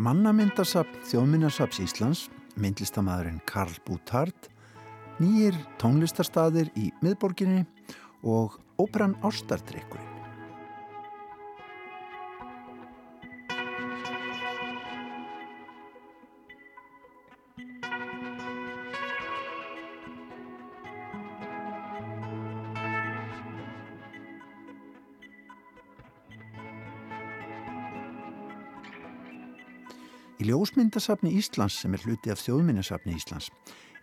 Mannamyndasapn Þjóðminnasaps Íslands, myndlistamæðurinn Karl Bútard, nýjir tónlistarstaðir í miðborginni og óperan Ástardrykkurinn. Í ljósmyndasafni Íslands sem er hluti af þjóðmyndasafni Íslands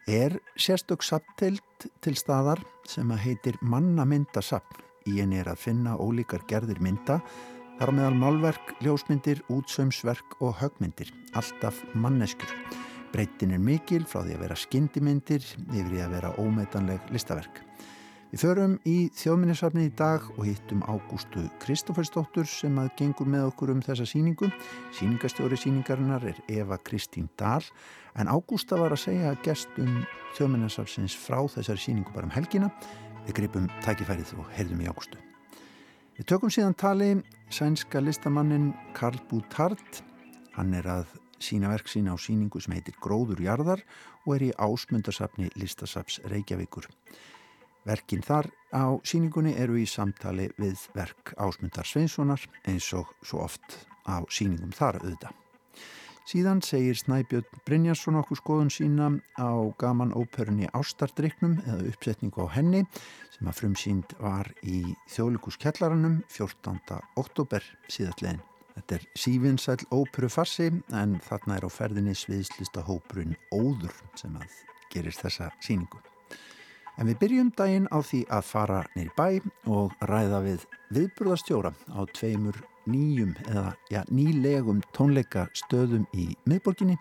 er sérstök sapnteilt til staðar sem að heitir mannamyndasafn. Í henni er að finna ólíkar gerðir mynda, þar meðal málverk, ljósmyndir, útsömsverk og högmyndir, alltaf manneskur. Breytin er mikil frá því að vera skyndimyndir yfir í að vera ómetanleg listaverk. Við förum í þjóðminnisafni í dag og hittum Ágústu Kristófersdóttur sem að gengur með okkur um þessa síningu. Síningastjóri síningarinnar er Eva Kristín Dahl en Ágústa var að segja að gestum þjóðminnisafsins frá þessari síningu bara um helgina. Við gripum tækifærið og heyrðum í Ágústu. Við tökum síðan tali sænska listamannin Karl Bútard. Hann er að sína verk sína á síningu sem heitir Gróður Jarðar og er í ásmundarsafni Listasaps Reykjavíkur. Verkin þar á síningunni eru í samtali við verk Ásmundar Sveinssonar eins og svo oft á síningum þar auðvita. Síðan segir Snæbjörn Brynjarsson okkur skoðun sína á gaman óperunni Ástardryknum eða uppsetningu á henni sem að frumsýnd var í þjóðlíkuskjallaranum 14. oktober síðastlegin. Þetta er sífinsæl óperufarsi en þarna er á ferðinni sviðslista hópurinn Óður sem að gerir þessa síningu. En við byrjum daginn á því að fara neyri bæ og ræða við viðburðastjóra á tveimur nýjum eða ja, nýlegum tónleika stöðum í miðborginni.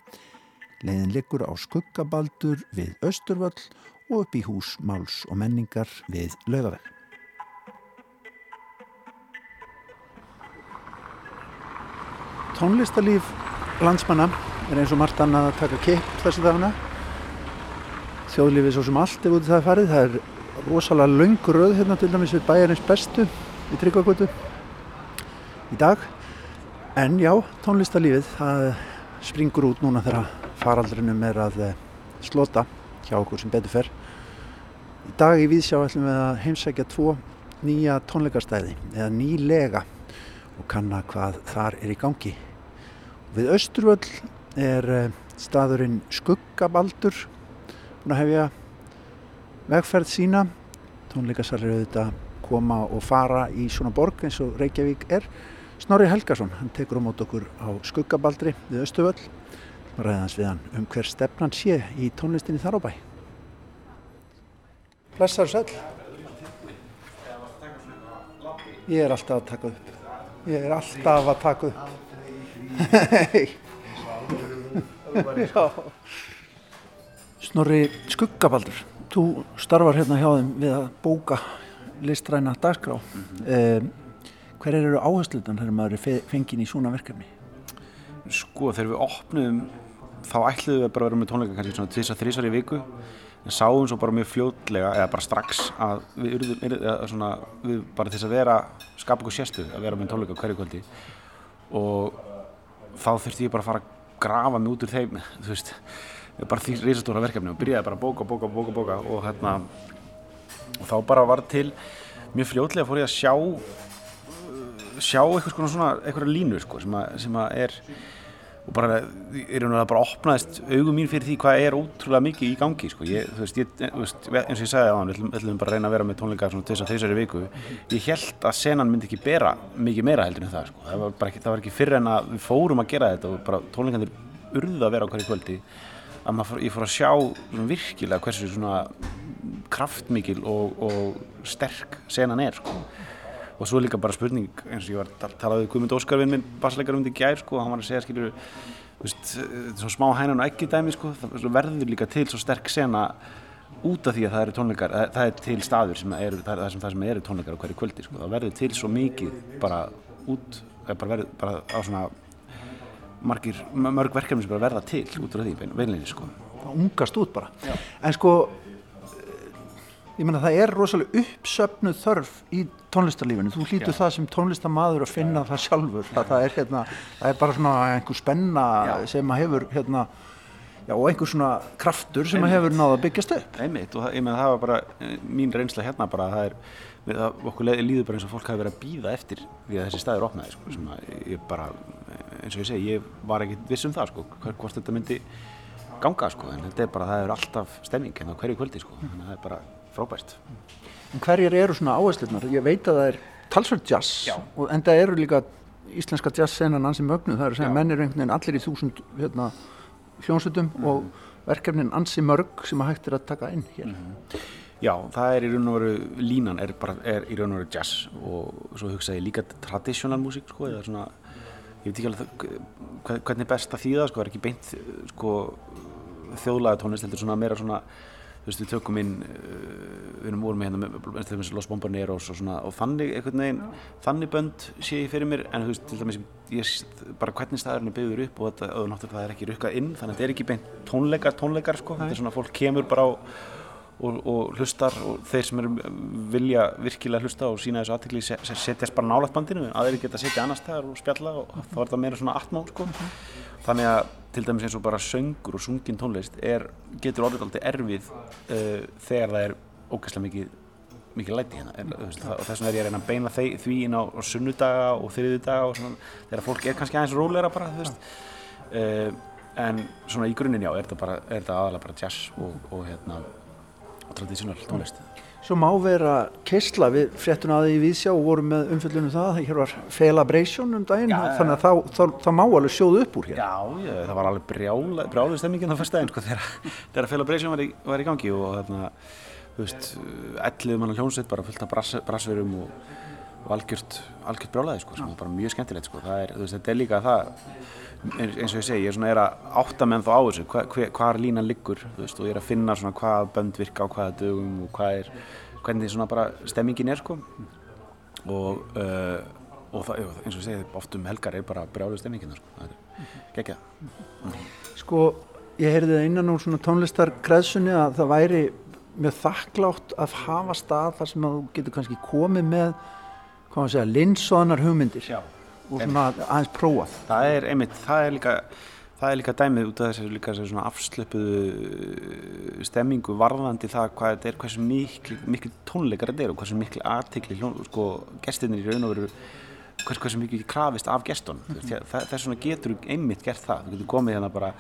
Leiðin liggur á skuggabaldur við Östurvöll og upp í hús Máls og menningar við Laugaveg. Tónlistalíf landsmanna er eins og margt annað að taka kipp þessu dagana þjóðlífið svo sem allt ef út það er farið. Það er rosalega laung röð hérna til dæmis við bæjarins bestu í Tryggvakvötu í dag. En já, tónlistarlífið, það springur út núna þegar faraldrinum er að eh, slota hjá okkur sem betur fer. Í dag í Víðsjá ætlum við að heimsækja tvo nýja tónleikastæði eða nýlega og kanna hvað þar er í gangi. Við Östurvöll er eh, staðurinn Skuggabaldur búin að hefja vegferð sína. Tónleikasalir auðvitað koma og fara í svona borg eins og Reykjavík er. Snorri Helgason, hann tekur á mót okkur á Skuggabaldri við Östuvöll og ræðans við hann um hver stefnan sé í tónlistinni þar á bæ. Blessar sæl Ég er alltaf að taka upp. Ég er alltaf að taka upp. Hei Já Snorri Skuggabaldur, þú starfar hérna hjá þeim við að bóka listræna dagskrá. Mm -hmm. eh, hver eru áhersluðan þegar maður er fengin í svona verkefni? Sko þegar við opnum þá ætluðum við bara að vera með tónleika kannski svona tvisa þrísar í viku en sáum svo bara mjög fljótlega eða bara strax að við urðum svona, við bara þess að vera skapa ykkur sérstuð að vera með tónleika hverju kvöldi og þá þurfti ég bara að fara að grafa mig út úr þeim þú veist bara því reysastóra verkefni og byrjaði bara að bóka, bóka, bóka, bóka og hérna og þá bara var til mjög fljótlega fór ég að sjá sjá eitthvað svona eitthvað línu sko sem að, sem að er og bara, er það bara opnaðist augum mín fyrir því hvað er ótrúlega mikið í gangi sko, ég, þú veist, ég, þú veist eins og ég sagði á hann, við ætlum bara að reyna að vera með tónleika svona þess að þessari viku, ég held að senan myndi ekki bera mikið meira heldur en það sko, það var ekki, það var ekki fyrir en að við fórum að gera þetta og bara tónleikandir urða að vera á hverju kvöldi að maður, ég fór að sjá virkilega hversu svona kraftmikil og, og sterk senan er sko. og svo líka bara spurning eins og ég var að tala við Guðmund Óskarvinn minn bassleikar um því gær sko, hann var að segja skilur veist, svona smá hænan og ekki dæmi sko, það verður líka til svo sterk sena út af því að það eru tónleikar það er til staður sem eru það sem, það sem eru tónleikar á hverju kvöldi sko. það verður til svo mikið bara út bara verður bara á svona margir, mörg verkefni sem bara verða til út frá því veinleginni sko ungast út bara Já. en sko ég menna það er rosalega uppsöfnuð þörf í tónlistarlífinu, þú hlýtur það sem tónlistarmadur að finna það sjálfur, það, það, er, hérna, það er bara svona einhver spenna Já. sem að hefur hérna, Já, og einhver svona kraftur sem Einmitt. hefur náða að byggjast upp einmitt og það, ég menn það var bara eh, mín reynsla hérna bara það er það, okkur líður bara eins og fólk hafi verið að býða eftir því að þessi staður opnaði sko, sem að ég bara, eins og ég segi ég var ekki viss um það sko, hvort þetta myndi ganga sko, en þetta er bara, það er alltaf stemming en hérna á hverju kvöldi sko, þannig að það er bara frábært En hverjir eru svona áherslunar? Ég veit að það er talsvöld jazz og, en það eru líka íslenska jazz senan ansi mögnu, það er að segja menn er einhvern veginn allir í þúsund hérna, hljónsutum mm. og verkefnin ansi mörg sem að hægt er að taka inn hér mm. Já, það er í raun og veru, línan er, bara, er í raun og veru jazz og svo hugsaði líka traditional músík sko, eða svona, ég veit ekki alveg hvernig best að þýða, sko, það er ekki beint sko þjóðlaga tónlist, heldur svona meira svona þú veist, við tökum inn við erum voruð með hérna með Los Bombarneros og svona og þannig einhvern veginn þannig bönd sé ég fyrir mér en þú veist, til dæmis ég, bara hvernig staðurinn er byggður upp og þetta, og náttúrulega það er ekki rukkað inn þannig að þetta er ekki beint tónleikar, tónleikar sko, þetta er svona fólk kemur bara á og, og hlustar og þeir sem eru vilja virkilega hlusta og sína þessu aðtekli setjast bara nálat bandinu. Aðeins geta setja annar staðar og spjalla og þá er þetta meira svona atmá sko. þannig að til dæmis eins og bara söngur og sungin tónlist er, getur orðið alltaf erfið uh, þegar það er ógæslega mikið mikið læti hérna. En, veist, og þess vegna er ég að reyna að beina þeir, því inn á, á sunnudaga og þriðudaga og svona þegar fólk er kannski aðeins róleira bara þú veist. Uh, en svona í grunninn já er þetta aðalega bara jazz og, og hérna tradísjónal tónlist. Svo má vera keisla við fréttuna aðeins í Vísjá og vorum með umfjöldunum það, hér var Felabration um daginn, já, þannig að þá, þá, þá má alveg sjóðu upp úr hér. Já, já það var alveg brjálu stemmingin á fyrstæðin sko þegar, þegar Felabration var í, var í gangi og þarna, þú veist, ellið mann hljónsveit bara fullt af brassverum og, og algjört, algjört brjálaði sko, sko, bara mjög skemmtilegt sko, það er, þú veist, þetta er líka það eins og ég segi, ég er svona er að átta menn þá á þessu, hva, hvað er línan liggur veist, og ég er að finna svona hvað bönd virka á hvaða dögum og hvað er hvernig svona bara stemmingin er sko. Og, uh, og það, eins og ég segi, oft um helgar er bara brjálu stemmingin sko, það er geggja mm. Sko, ég heyrði innan úr svona tónlistarkreðsunni að það væri mjög þakklátt að hafa stað þar sem þú getur kannski komið með, hvað maður segja, linssonar hugmyndir. Já og svona aðeins prófað. Það er einmitt, það er líka það er líka dæmið út af þessu líka svona afslöpuðu stemmingu varðandi það hvað þetta er hversu miklu, miklu tónleikar þetta er og hversu miklu aðtikli sko, gestinir í raun og veru hvers, hversu miklu krafist af gestun mm -hmm. það er svona getur einmitt gert það. Þú getur komið hérna bara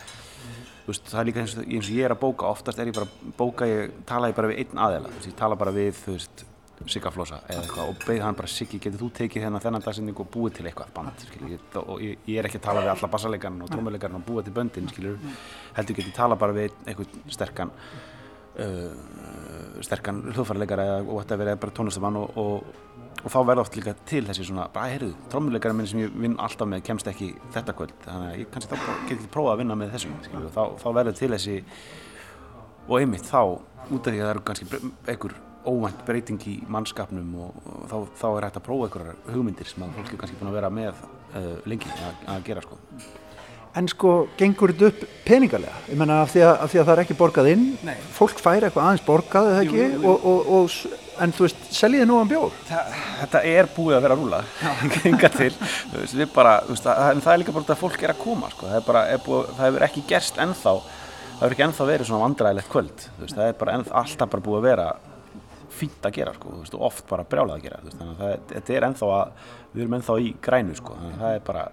veist, það er líka eins og, eins og ég er að bóka. Oftast er ég bara bóka, ég tala ég bara við einn aðeila ég tala bara við þú veist Siggaflosa eða eitthvað og beði hann bara Siggi, getur þú tekið hérna þennan dagsending og búið til eitthvað band skilur, ég, og ég, ég er ekki að tala við alla bassalegarinn og trómulegarinn og búið til böndin skilur, heldur getur tala bara við eitthvað sterkan uh, sterkan hljóðfærarlegar og þetta verið bara tónlistamann og, og, og þá verða oft líka til þessi svona, bara heyrðu, trómulegarinn minn sem ég vinn alltaf með kemst ekki þetta kvöld þannig að ég kannski þá get ekki prófað að vinna með þessum skilur, þá, þá verður til þessi og einmitt þá út af því að það eru kannski einhver óvænt breyting í mannskapnum og, og þá, þá er hægt að prófa einhverjar hugmyndir sem að fólki er kannski búin að vera með uh, lengi að, að gera sko. En sko, gengur þetta upp peningalega? Ég menna af því, af því að það er ekki borgað inn, Nei. fólk fær eitthvað aðeins borgað eða ekki jú, jú, jú. Og, og, en þú veist, seljiði nú án bjór? Þa, þetta er búið að vera rúla, genga til, veist, bara, veist, það, en það er líka bara að fólk er að koma, sko. það, er bara, er búið, það hefur ekki gerst ennþá, það hefur ekki ennþá verið svona vandræðilegt kvöld, veist, það er bara ennþá, alltaf bara búið að vera fínt að gera sko, veist, oft bara brjálað að gera veist, þannig að þetta er ennþá að við erum ennþá í grænu sko, þannig að það er bara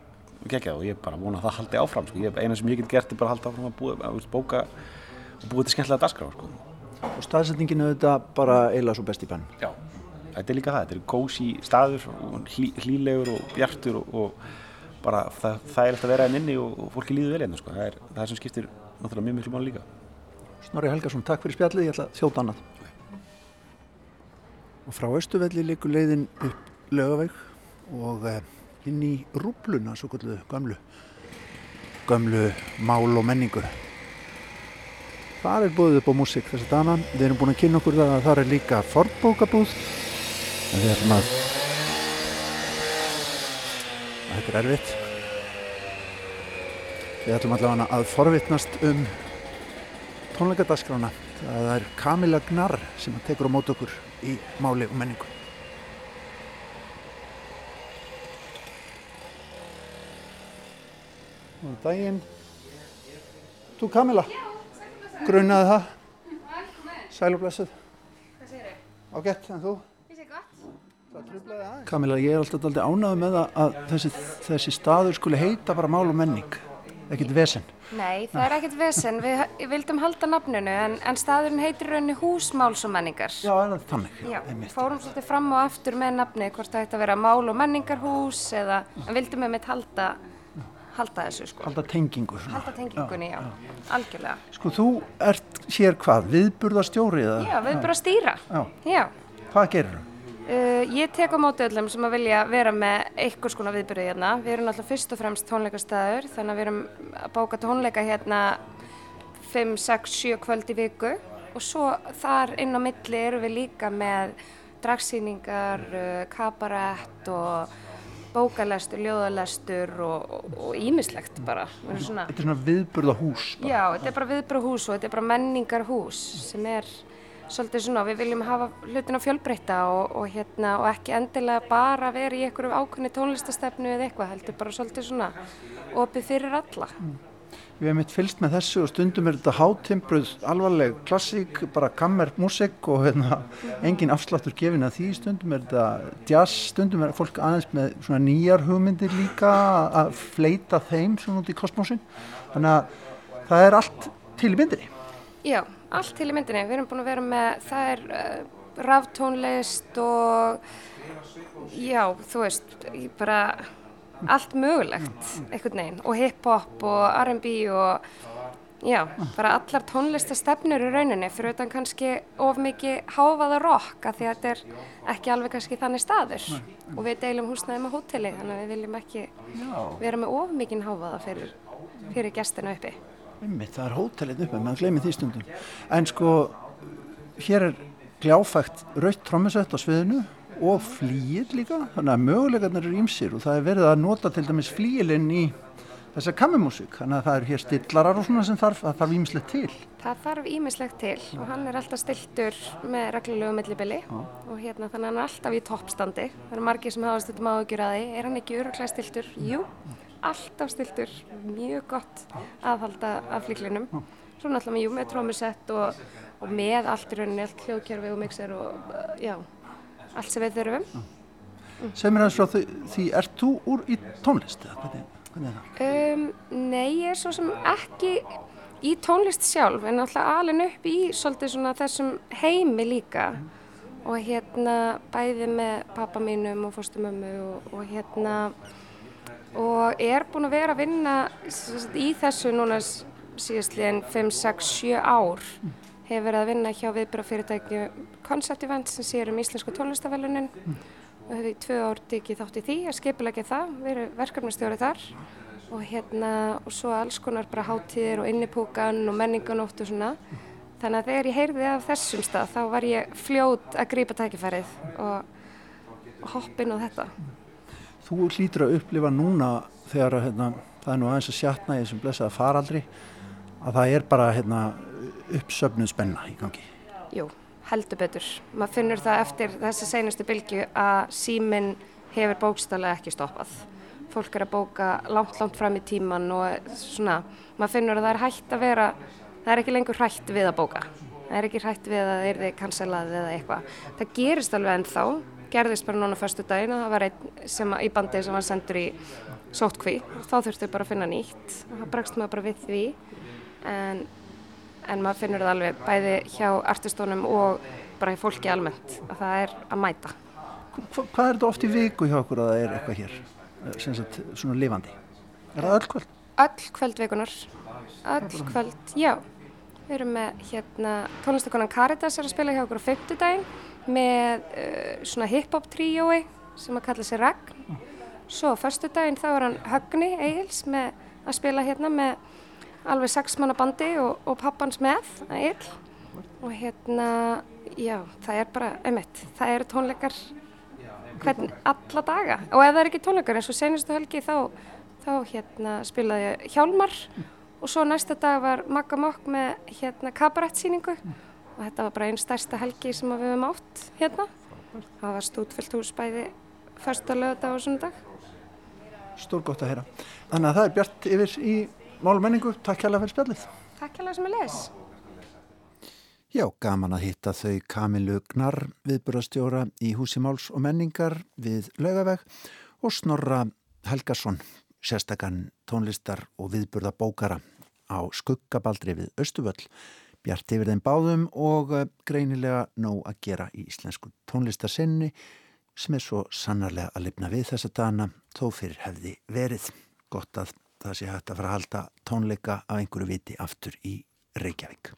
geggjað og ég er bara vona að það haldi áfram sko, ég, eina sem ég get gert er bara að halda áfram að búa, að bóka og búa til skemmtilega dagskrá sko. Og staðsetninginu þetta bara eila svo best í benn? Já, þetta er líka það, þetta er kósi staður og hlý, hlýlegur og bjartur og, og bara það, það er alltaf að vera enn inni og, og fólki líður vel einnig hérna, sko, það er það sem skiptir náttúrulega mjög miklu mál líka. Snorri Helgarsson, takk fyrir spjallið, ég ætla að þjóta annað og frá Östuvelli likur leiðin upp lögaveg og eh, inn í rúpluna svo kallu gamlu gamlu mál og menningu. Þar er búið upp á músík þess að dana við erum búin að kynna okkur það að þar er líka fornbókabúð. Við ætlum að þetta er erfitt. Við ætlum allavega að forvittnast um tónleikadaskrána Það er Kamila Gnarr sem tekur á mót okkur í máli og menningu. Góðan daginn. Þú Kamila? Grunnaði það? Sælublessuð. Hvað segir þau? Ágætt, en þú? Ég segi gott. Kamila, ég er alltaf aldrei ánægð með það að þessi, þessi staður skuli heita bara mál og menning. Ekkert vesen. Nei, það er ekkert vesen. Við vildum halda nafninu en, en staðurinn heitir raunni húsmáls og menningar. Já, er það þannig? Já, einmitt. fórum svolítið fram og aftur með nafni hvort það ætti að vera mál og menningarhús eða, en vildum við mitt halda, halda þessu sko. Halda tengingu. Svona. Halda tengingunni, já, algjörlega. Sko, þú ert hér hvað? Viðburðastjóri eða? Já, við bara stýra. Já. Já. Hvað gerir þú? Uh, ég tek á móti öllum sem að vilja vera með einhvers konar viðbyrði hérna. Við erum náttúrulega fyrst og fremst tónleikastæður þannig að við erum að bóka tónleika hérna 5, 6, 7 kvöld í viku og svo þar inn á milli erum við líka með dragsýningar, uh, kabarett og bókalestur, ljóðalestur og ímislegt bara. Erum svona, Þetta er svona viðburðahús. bara. já, þetta er bara viðbrahús og þetta er bara menningarhús sem er svolítið svona, við viljum hafa hlutina fjölbreytta og, og, hérna, og ekki endilega bara vera í einhverju ákveðni tónlistastefnu eða eitthvað, heldur bara svolítið svona opið fyrir alla. Við hefum eitt fylst með þessu og stundum er þetta hátimbruð, alvarleg klassík, bara kammer músik og hérna, engin afsláttur gefin að því, stundum er þetta jazz, stundum er fólk aðeins með svona nýjar hugmyndir líka að fleita þeim svona út í kosmosin. Þannig að það er allt til í myndinni. Já, allt til í myndinni. Við erum búin að vera með, það er uh, raftónlist og já, þú veist, ég bara allt mögulegt einhvern veginn og hip-hop og R&B og já, bara allar tónlistastefnur í rauninni fyrir utan kannski of mikið háfaða rock af því að þetta er ekki alveg kannski þannig staður og við deilum húsnæði með hóteli þannig að við viljum ekki vera með of mikið háfaða fyrir, fyrir gestina uppi. Einmitt, það er hótelinn uppi, maður gleymir því stundum. En sko, hér er gljáfægt rautt trommusett á sviðinu og flýir líka, þannig að möguleikarnir eru ímsir og það er verið að nota til dæmis flýilinn í þessa kammermúsík, þannig að það eru hér stillarar og svona sem þarf, það þarf ímislegt til. Það þarf ímislegt til og hann er alltaf stiltur með reglulegu millibili og hérna þannig að hann er alltaf í toppstandi. Það eru margir sem hafa stundum áhugjur að því. Er hann ekki öruglega stiltur? Jú, alltaf stiltur. Mjög gott aðhalda af flíklinum. Svo náttúrulega jú, með trómusett og, og með allt í rauninni, allt hljóðkjörfi og mixer og uh, já, allt sem við þurfum. Segð mér aðeins frá því, því ert þú úr í tónlist? Hvernig, hvernig er það? Um, nei, ég er svo sem ekki í tónlist sjálf en alltaf alin upp í svolítið svona þessum heimi líka og hérna bæði með pappa mínum og fórstumömmu og, og hérna og er búin að vera að vinna í þessu núna síðastliðin 5, 6, 7 ár. Hefur verið að vinna hjá viðbyrðafyrirtækju Concept Events sem sér um íslensku tónlistafellunin og hefur í tvö ár tekið þátt í því að skipulegja það, verið verkefnastjóri þar. Og hérna og svo alls konar bara hátíðir og innipúkan og menninganótt og svona. Þannig að þegar ég heyrði af þessum stað þá var ég fljót að grípa tækifærið og hoppin á þetta Þú hlýtur að upplifa núna þegar hérna, það er nú aðeins að sjatna í þessum blessaða faraldri að það er bara hérna, uppsöfnuð spenna í gangi. Jú, heldur betur. Maður finnur það eftir þessi seinustu bylgju að síminn hefur bókstallega ekki stoppað. Fólk er að bóka langt, langt fram í tíman og svona, maður finnur að það er hægt að vera, það er ekki lengur hægt við að bóka. Það er ekki hægt við að það er þið kanselað eða eitthvað. Það gerist alveg ennþá, gerðist bara núna fyrstu daginn og það var einn sem, í bandi sem var sendur í sótkví. Þá þurftu bara að finna nýtt og það bregst maður bara við því. En en maður finnur það alveg bæði hjá artistónum og bara í fólki almennt að það er að mæta. Hva, hvað er þetta oft í viku hjá okkur að það er eitthvað hér, eh, sagt svona lifandi? Er það öll kvöld? Öll kvöldvikunar, öll kvöld, já. Við erum með hérna, tónlistakonan Caritas er að spila hjá okkur á fymtudaginn með uh, svona hip-hop tríói sem að kalla sig Ragn. Svo á förstudaginn þá er hann Högni Egils með að spila hérna með alveg sex manna bandi og, og pappans með Egil. Og hérna, já, það er bara, einmitt, það eru tónleikar hvern, alla daga og ef það er ekki tónleikar eins og senustu helgi þá, þá hérna spilaði Hjálmar og svo næsta dag var Magga Mokk með hérna kabarettsýningu og þetta var bara einn stærsta helgi sem við hefum átt hérna. Það var stútfyllt hús bæði fyrsta lögða og sundag. Stór gott að heyra. Þannig að það er bjart yfir í málmenningu. Takk hjá fyrir spjallið. Takk hjá sem er les. Já, gaman að hitta þau Kamilu Gnar viðburastjóra í Húsi Máls og menningar við Laugaveg og Snorra Helgason sérstakann tónlistar og viðburða bókara á skuggabaldri við Östuvöll, bjart yfir þeim báðum og eh, greinilega nóg að gera í íslensku tónlistarsinni sem er svo sannarlega að lifna við þessa dana þó fyrir hefði verið. Gott að það sé hægt að fara að halda tónleika af einhverju viti aftur í Reykjavík.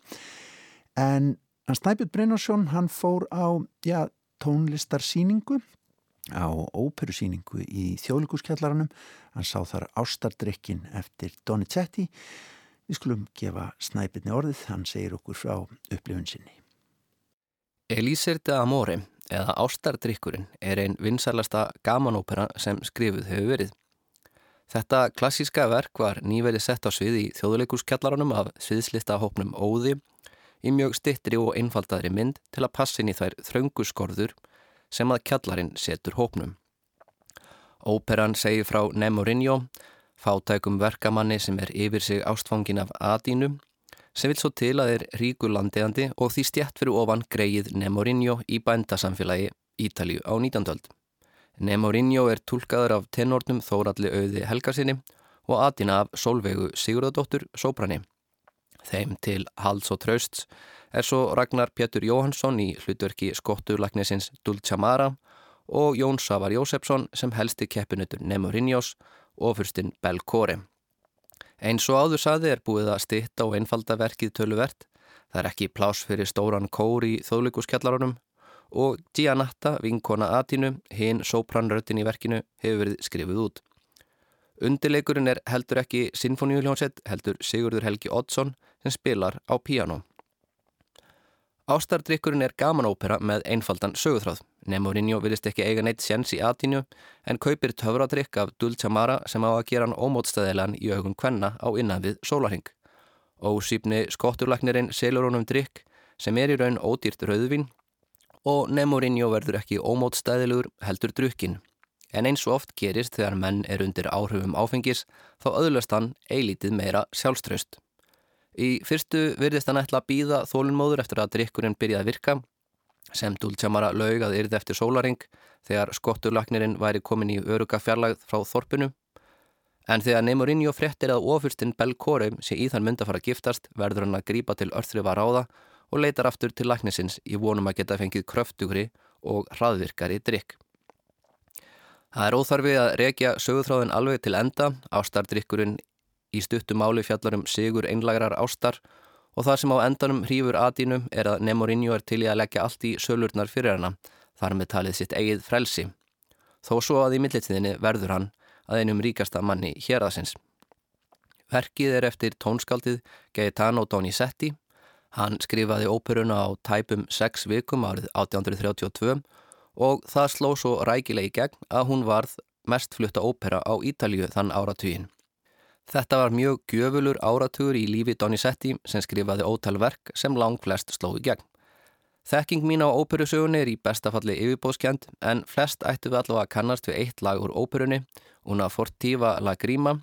En Snæbjörn Brynnarsson hann fór á já, tónlistarsýningu á óperusýningu í þjóðlíkuskjallaranum. Hann sá þar ástardrykkin eftir Donizetti. Við skulum gefa snæpirni orðið, hann segir okkur frá upplifun sinni. Elísir de Amore, eða Ástardrykkurinn, er einn vinsalasta gamanópera sem skrifuð hefur verið. Þetta klassíska verk var nýverið sett á svið í þjóðleikuskjallaranum af sviðslista hópnum Óði í mjög stittri og einfaldaðri mynd til að passin í þær þraunguskorður sem að kjallarinn setur hópnum. Óperan segir frá Nemorinho, fátækum verkamanni sem er yfir sig ástfangin af Adínu, sem vil svo til að er ríkur landeðandi og því stjætt fyrir ofan greið Nemorinho í bændasamfélagi Ítalíu á 19. öld. Nemorinho er tólkaður af tenornum Þóralli auði Helgarsinni og Adína af Solveigu Sigurðardóttur Sóbrani. Þeim til Hals og Trausts er svo Ragnar Pétur Jóhansson í hlutverki skotturlagnisins Dulcamara og Jón Savar Jósefsson sem helsti keppinutur Nemorinjós og fyrstinn Belkore. Eins og áður saði er búið að stitta og einfalda verkið töluvert. Það er ekki plás fyrir stóran kór í þóðlíkuskjallarunum og Gianatta, vinkona Atinu, hinn sopranröttin í verkinu, hefur verið skrifið út. Undirleikurinn er heldur ekki Sinfoníuljónsett, heldur Sigurður Helgi Oddsson sem spilar á píano. Ástardrykkurinn er gamanópera með einfaldan sögutráð. Nemorinho vilist ekki eiga neitt séns í atínu en kaupir töfradrykk af Dulcamara sem á að gera hann ómótstæðilegan í augum kvenna á innan við sólarhing. Ósýpni skotturlagnirinn selur honum drykk sem er í raun ódýrt rauðvin og Nemorinho verður ekki ómótstæðilegur heldur drykkin. En eins og oft gerist þegar menn er undir áhrifum áfengis þá öðlast hann eilítið meira sjálfströst. Í fyrstu virðist hann ætla að býða þólunmóður eftir að drikkurinn byrjaði að virka sem Dúltjamara laug að yrði eftir sólaring þegar skotturlagnirinn væri komin í öruga fjarlagð frá þorpunu. En þegar Nemorinho fréttir að ofurstinn Belkóreum sé í þann mynd að fara að giftast verður hann að grípa til örþrifa ráða og leitar aftur til lagnisins í vonum að geta fengið kröftugri og hraðvirkari drikk. Það er óþarfið að rekja sögurþráðin alveg til enda, ástardrikkurinn í stuttumáli fjallarum sigur einlagrar ástar og það sem á endanum hrífur aðínum er að Nemorinho er til í að leggja allt í sölurnar fyrir hana, þar með talið sitt eigið frelsi. Þó svo að í millitíðinni verður hann að einum ríkasta manni hér aðsins. Verkið er eftir tónskaldið Gaetano Donizetti. Hann skrifaði óperuna á tæpum 6 vikum árið 1832 og það sló svo rækilegi gegn að hún varð mest flutta ópera á Ítalju þann áratugin. Þetta var mjög gjöfulur áratugur í lífi Donizetti sem skrifaði ótal verk sem lang flest slói gegn. Þekking mín á óperusögunni er í bestafalli yfirbóðskjönd en flest ættu við allavega að kannast við eitt lag úr óperunni, Una Fortiva La Grima,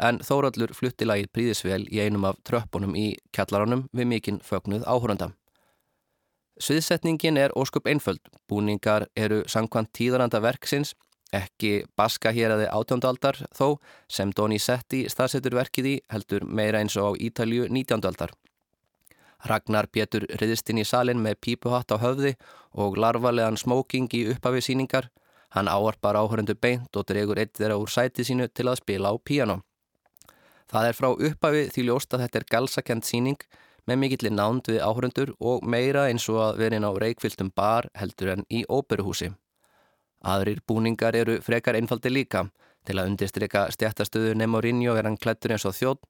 en Þóraldur flutti lagið príðisvel í einum af tröppunum í kjallaranum við mikinn fögnuð áhóranda. Sviðsetningin er óskup einföld, búningar eru sangkvæmt tíðaranda verksins Ekki baska hér aðeins átjóndaldar þó sem Donizetti staðsetur verkið í heldur meira eins og á Ítalju nítjóndaldar. Ragnar Pétur riðist inn í salin með pípuhatt á höfði og larvarlegan smóking í upphafi síningar. Hann áarpar áhörundu beint og dregur eitt þeirra úr sæti sínu til að spila á píano. Það er frá upphafi því ljóst að þetta er galsakent síning með mikillir nánd við áhörundur og meira eins og að verinn á reikfyltum bar heldur en í óperuhúsi. Aðrir búningar eru frekar einfaldi líka. Til að undirstryka stjættastöðu Nemorinho er hann klættur eins og þjótt.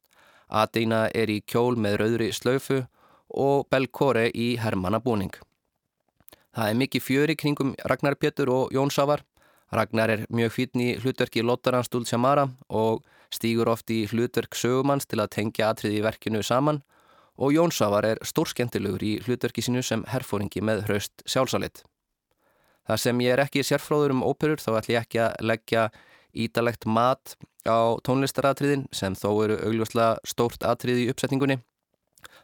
Adina er í kjól með rauðri slöfu og Belkore í hermannabúning. Það er mikið fjöri kringum Ragnar Pétur og Jón Sávar. Ragnar er mjög fítn í hlutverki Lottarans Dulce Mara og stýgur oft í hlutverk sögumanns til að tengja atrið í verkinu saman og Jónsafar er stórskentilegur í hlutverki sínu sem herfóringi með hraust sjálfsalit. Það sem ég er ekki sérfróður um óperur þá ætlum ég ekki að leggja ídalegt mat á tónlistaratriðin sem þó eru augljóslega stórt atrið í uppsetningunni.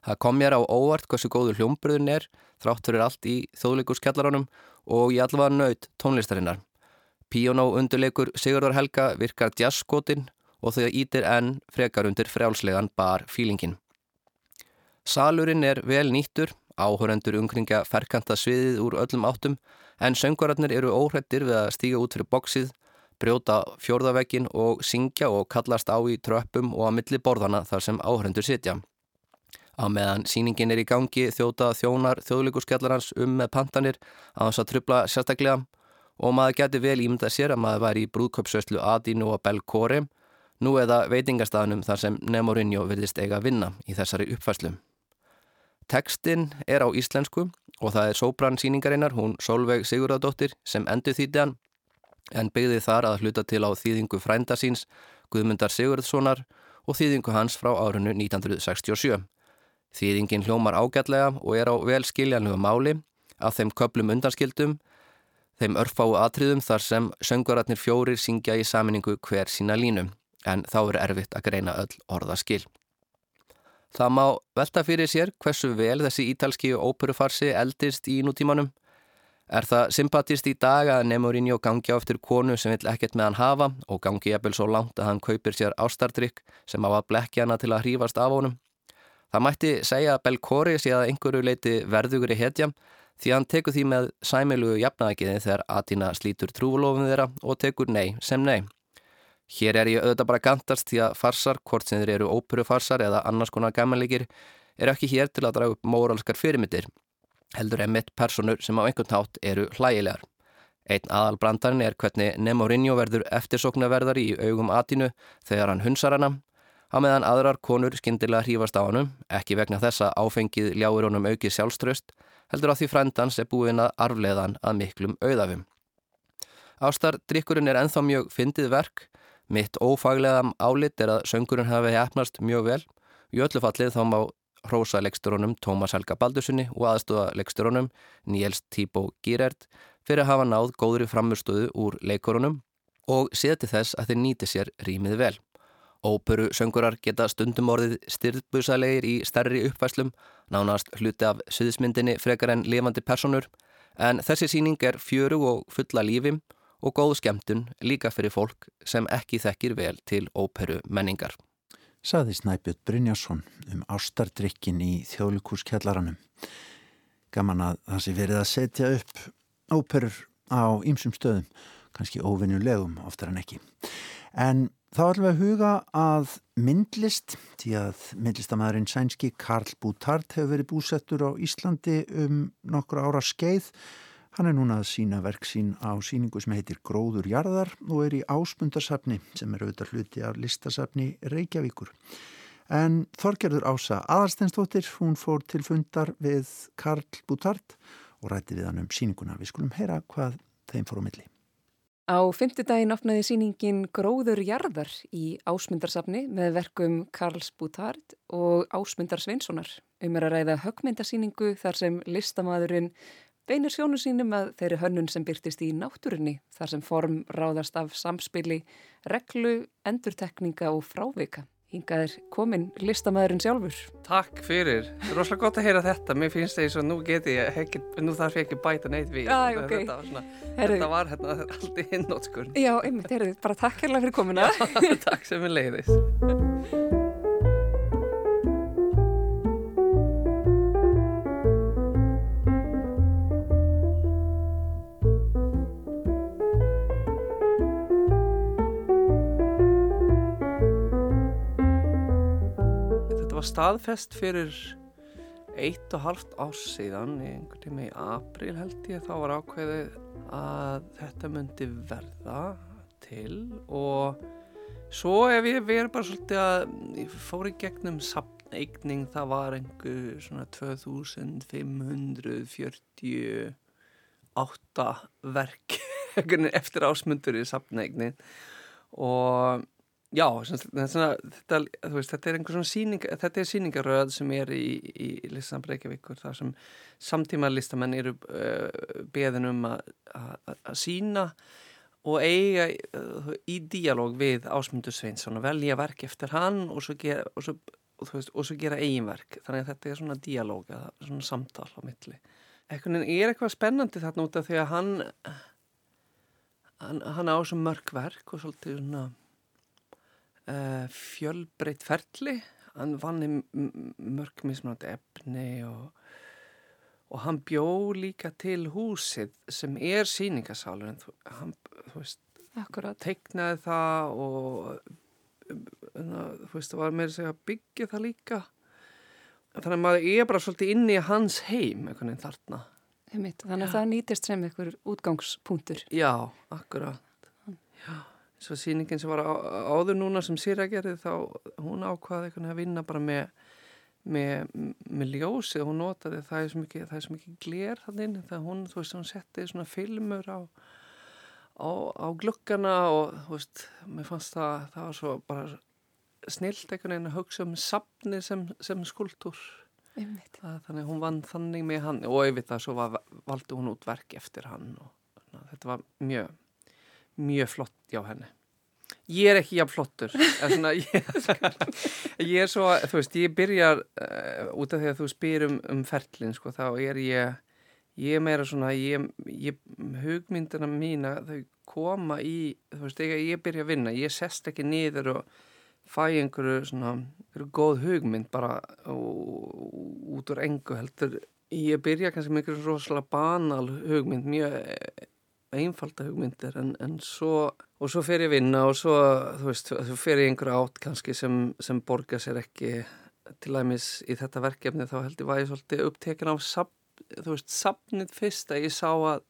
Það kom mér á óvart hversu góður hljómbröðun er þrátt fyrir allt í þjóðleikuskjallaranum og ég allavega nöyt tónlistarinnar. Píónó undurleikur Sigurðar Helga virkar jazzskotinn og þau ítir enn frekar undir frjálslegan bar fílingin. Salurinn er vel nýttur, áhörendur umkringja ferkanta sviðið úr öllum áttum en söngvararnir eru óhrættir við að stíga út fyrir boksið, brjóta fjórðavegin og syngja og kallast á í tröppum og að milli borðana þar sem áhörendur sitja. Á meðan síningin er í gangi þjóta þjónar þjóðleikurskjallarans um með pantanir að þess að trubla sérstaklega og maður geti vel ímyndað sér að maður væri í brúðköpsöslu Adínu og Belkóri nú eða veitingastafnum þar sem Nemorinho virðist eiga að vinna í þessari uppfæslu. Tekstinn er á íslensku og það er sóbrann síningarinnar, hún Solveig Sigurðardóttir sem endur þýtti hann en byggði þar að hluta til á þýðingu frænda síns Guðmundar Sigurðssonar og þýðingu hans frá árunnu 1967. Þýðingin hljómar ágætlega og er á vel skiljanlega máli af þeim köplum undanskildum, þeim örfáu atriðum þar sem söngvararnir fjórir syngja í saminningu hver sína línu en þá er erfitt að greina öll orðaskil. Það má velta fyrir sér hversu vel þessi ítalski óperufarsi eldist í nútímanum. Er það sympatist í dag að Nemorinho gangi á eftir konu sem vill ekkert með hann hafa og gangi jafnvel svo langt að hann kaupir sér ástardrykk sem á að blekja hana til að hrífast af honum? Það mætti segja að Belkori sé að einhverju leiti verðugur í hetja því hann tekur því með sæmilugu jafnaðagiði þegar Atina slítur trúflofum þeirra og tekur nei sem nei. Hér er ég auðvitað bara gantast því að farsar, hvort sem þeir eru óperufarsar eða annars konar gammalegir, er ekki hér til að draga upp móralskar fyrirmyndir. Heldur er mitt personur sem á einhvern tátt eru hlægilegar. Einn aðal brandarinn er hvernig Nemorinho verður eftirsoknaverðari í augum atinu þegar hann hunsar hana, á meðan aðrar konur skindilega hrífast á hann, ekki vegna þessa áfengið ljáir honum aukið sjálfströst, heldur á því frændans er búin að arfleðan að miklum auðafum. Ástardrykkurinn er enþá mjög fyndið verk, Mitt ófaglega álit er að söngurinn hafi hefnast mjög vel. Í öllu fallið þá má hrósa leiksturónum Tómas Helga Baldurssoni og aðstofa leiksturónum Níels Tíbo Gírerd fyrir að hafa náð góðri framurstöðu úr leikurunum og séti þess að þeir nýti sér rýmið vel. Óperu söngurar geta stundum orðið styrðbusalegir í stærri uppfæslum, nánast hluti af suðismyndinni frekar en lifandi personur, en þessi síning er fjöru og fulla lífi og góð skemmtun líka fyrir fólk sem ekki þekkir vel til óperu menningar. Saði Snæbjörn Brynjásson um ástardrykkin í þjóðlíkurskjallaranum. Gaman að það sé verið að setja upp óperur á ýmsum stöðum, kannski óvinnulegum oftar en ekki. En þá ætlum við að huga að myndlist, því að myndlistamæðurinn sænski Karl Bútart hefur verið búsettur á Íslandi um nokkur ára skeið Hann er núna að sína verk sín á síningu sem heitir Gróður jarðar og er í áspundarsafni sem er auðvitað hluti af listasafni Reykjavíkur. En Þorgerður Ása Aðarsteinstóttir, hún fór til fundar við Karl Bútart og rætti við hann um síninguna. Við skulum heyra hvað þeim fór á milli. Á fymtudaginn opnaði síningin Gróður jarðar í ásmundarsafni með verkum Karls Bútart og Ásmundar Sveinssonar. Um er að ræða högmyndasíningu þar sem listamæðurinn beinir sjónu sínum að þeirri hönnun sem byrtist í náttúrunni þar sem form ráðast af samspili, reglu, endurtekninga og frávika. Hingað er komin listamæðurinn sjálfur. Takk fyrir. Rosalega gott að heyra þetta. Mér finnst það eins og nú geti ég, ekki, nú þarf ég ekki bæta neitt við. Já, ok. Þetta var, svona, þetta var hérna allt í hinnótskurn. Já, einmitt, heyrðu, bara takk hérlega fyrir komina. Já, takk sem er leiðis. Staðfest fyrir eitt og halvt ás síðan í einhvern tíma í april held ég þá var ákveðið að þetta myndi verða til og svo ef ég verið bara svolítið að ég fór í gegnum sapneigning það var einhver svona 2548 verk eftir ásmundur í sapneignin og já, svona, þetta, veist, þetta er einhver svona síning, þetta er síningaröð sem er í, í listan Breykjavíkur þar sem samtíma listamenn eru uh, beðin um að sína og eiga uh, í díalóg við Ásmundur Sveinsson og velja verk eftir hann og svo gera, og svo, og veist, og svo gera eiginverk þannig að þetta er svona díalóg svona samtal á milli. Ekkunin er eitthvað spennandi þarna út af því að hann hann, hann á svo mörgverk og svolítið svona uh, fjölbreytt ferli. Hann vann í mörg mismunandi efni og, og hann bjó líka til húsið sem er síningasálur en þú, hann, þú veist Akkurat. teiknaði það og þú veist það var þess að byggja það líka. Þannig að maður er bara svolítið inni í hans heim einhvern veginn þarna. Þannig að ja. það nýtist sem einhver útgangspunktur. Já, akkurat. Já, svo síningin sem var á, áður núna sem Sýra gerði þá hún ákvaði að vinna bara með með, með ljósið, hún notaði það er svo mikið, mikið glér þannig það hún, þú veist, hún setti svona filmur á á, á glukkana og þú veist, mér fannst það það var svo bara snilt einhvern veginn að hugsa um sapni sem, sem skuldur þannig hún vann þannig með hann og auðvitað svo var, valdi hún út verk eftir hann og na, þetta var mjög mjög flott hjá henni. Ég er ekki jafn flottur svona, ég, ég er svo þú veist, ég byrjar uh, út af því að þú spyr um, um ferlin sko, þá er ég ég er meira svona ég, ég, hugmyndina mína þau koma í, þú veist, ég, ég byrja að vinna ég sest ekki niður og fæ einhverju svona, einhverju góð hugmynd bara út úr engu heldur. Ég byrja kannski með einhverju rosalega banal hugmynd, mjög einfalda hugmyndir en, en svo og svo fer ég vinna og svo þú veist, þú fer ég einhverju átt kannski sem, sem borgar sér ekki. Til dæmis í þetta verkefni þá held ég að ég svolítið upptekin á sab, þú veist, sapnið fyrst að ég sá að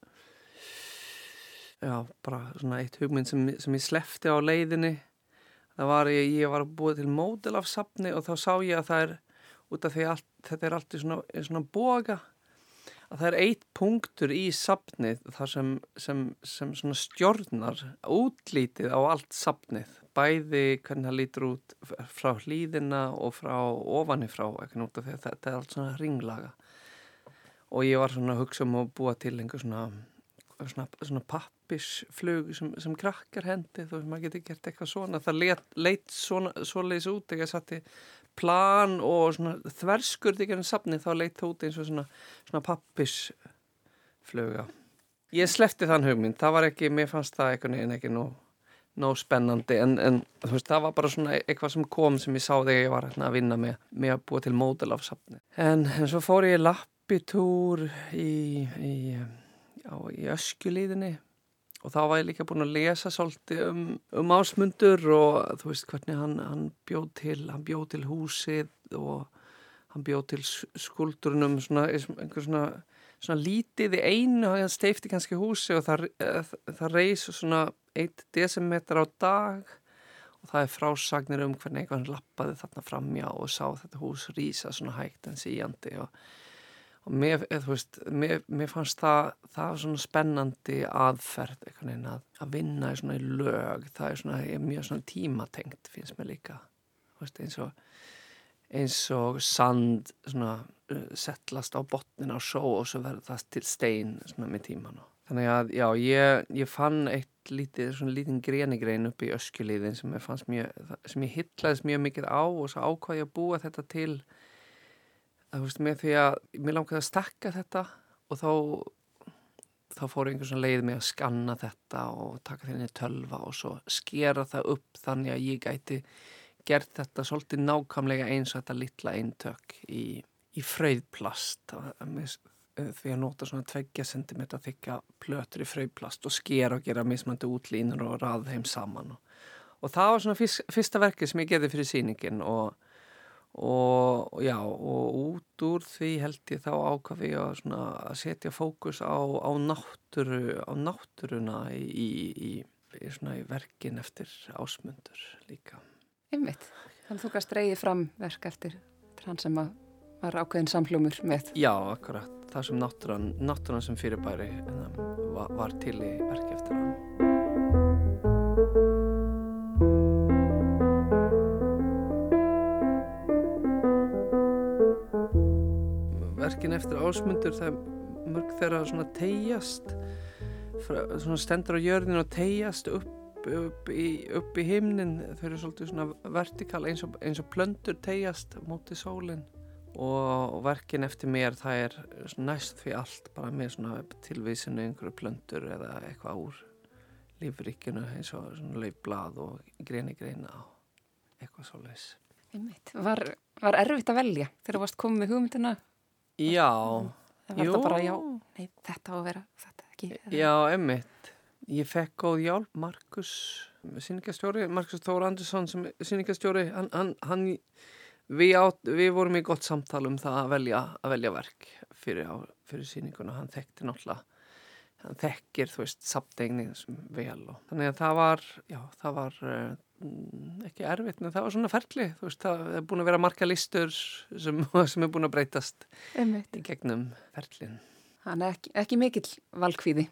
já, bara svona eitt hugmynd sem, sem ég slefti á leiðinni. Það var ég, ég var búið til módel af sapni og þá sá ég að það er út af því að þetta er alltaf svona, svona boga að það er eitt punktur í sapnið þar sem, sem, sem stjórnar útlítið á allt sapnið bæði hvernig það lítur út frá hlýðina og frá ofanifrá að þetta er allt svona ringlaga. Og ég var svona að hugsa um að búa til einhver svona svona, svona pappisflug sem, sem krakkar hendi þú veist maður getur gert eitthvað svona. Það leit, leit svona, svoleiðis út ekki að satti plan og svona þverskurð ekki enn safni þá leit það út eins og svona, svona pappisfluga ég slefti þann hugmynd það var ekki, mér fannst það einhvern veginn ekki nú nóg spennandi en, en veist það var bara svona eitthvað sem kom sem ég sá þegar ég var hérna að vinna með, með að búa til módel af safni en, en svo fór ég lappitúr í, í í öskjulíðinni og þá var ég líka búin að lesa svolítið um, um ásmundur og þú veist hvernig hann, hann bjóð til hann bjóð til húsið og hann bjóð til skuldurunum svona, einhver svona, svona lítið í einu hann steifti kannski húsi og það, það reys svona eitt decimeter á dag og það er frásagnir um hvernig einhvern lappaði þarna framjá og sá þetta hús rýsa svona hægt en síjandi og og mér, veist, mér, mér fannst það, það svona spennandi aðferð að, að vinna í svona í lög. Það er svona, er mjög svona tímatengt finnst mér líka. Veist, eins og eins og sand svona uh, settlast á botnin á sjó og svo verður það til stein svona með tíman þannig að já, ég, ég fann eitt lítið, svona lítinn grenigrein upp í öskjuliðin sem ég fannst mjög, sem ég hittlaðist mjög mikið á og svo ákvaði að búa þetta til þú veist, með því að mér langiði að stakka þetta og þá þá fór einhvern svona leið með að skanna þetta og taka þenni tölva og svo skera það upp þannig að ég gæti gert þetta svolítið nákvæmlega eins og þetta litla eintök í, í fröðplast því að nota svona 2 cm þykja plötur í fröðplast og skera og gera mismandi útlínur og raða þeim saman og, og það var svona fyrst, fyrsta verkið sem ég gerði fyrir síningin og og já og út úr því held ég þá ákafi að, að setja fókus á, á náttúru á náttúruna í, í, í, í verkin eftir ásmundur líka. Einmitt, þannig að þú kannst reyði fram verk eftir hann sem var ákveðin samljómur með. Já, akkurat. Það sem náttúran, náttúran sem fyrirbæri var, var til í verki eftir hann. Verkin eftir ásmundur það mörg þeirra svona tegjast svona stendur á jörðin og tegjast upp, upp í, í himnin þau eru svolítið svona vertikal eins og, eins og plöndur tegjast mútið sólinn og verkin eftir mér það er næst því allt bara með svona tilvísinu einhverju plöndur eða eitthvað úr lífrikinu eins og svona laufblad og greini greina og eitthvað svo leis var, var erfitt að velja þegar þú varst komið með hugmyndina? Já. Það var þetta bara já, nei þetta á að vera þetta ekki. Já, emmitt ég fekk góð hjálp Markus síningastjóri, Markus Þór Andersson sem síningastjóri hann, hann, hann Við, átt, við vorum í gott samtal um það að velja, að velja verk fyrir, á, fyrir síninguna, hann þekkti náttúrulega, hann þekkir þú veist samtegning sem vel og þannig að það var, já það var uh, ekki erfitt en það var svona ferli, þú veist það er búin að vera marga listur sem, sem er búin að breytast Einmitt. í gegnum ferlin. Hann er ekki, ekki mikill valkvíði.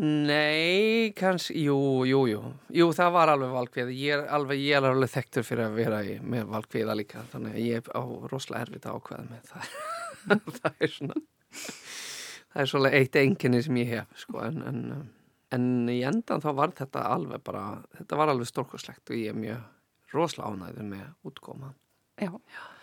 Nei, kannski, jú, jú, jú, jú, það var alveg valkvið, ég er alveg, ég er alveg þekktur fyrir að vera í, með valkviða líka, þannig að ég er á rosalega erfitt ákveð með það, það er svona, það er svolítið eitt enginni sem ég hef, sko, en, en, en í endan þá var þetta alveg bara, þetta var alveg stórkoslegt og ég er mjög rosalega ánæður með útkoma. Já,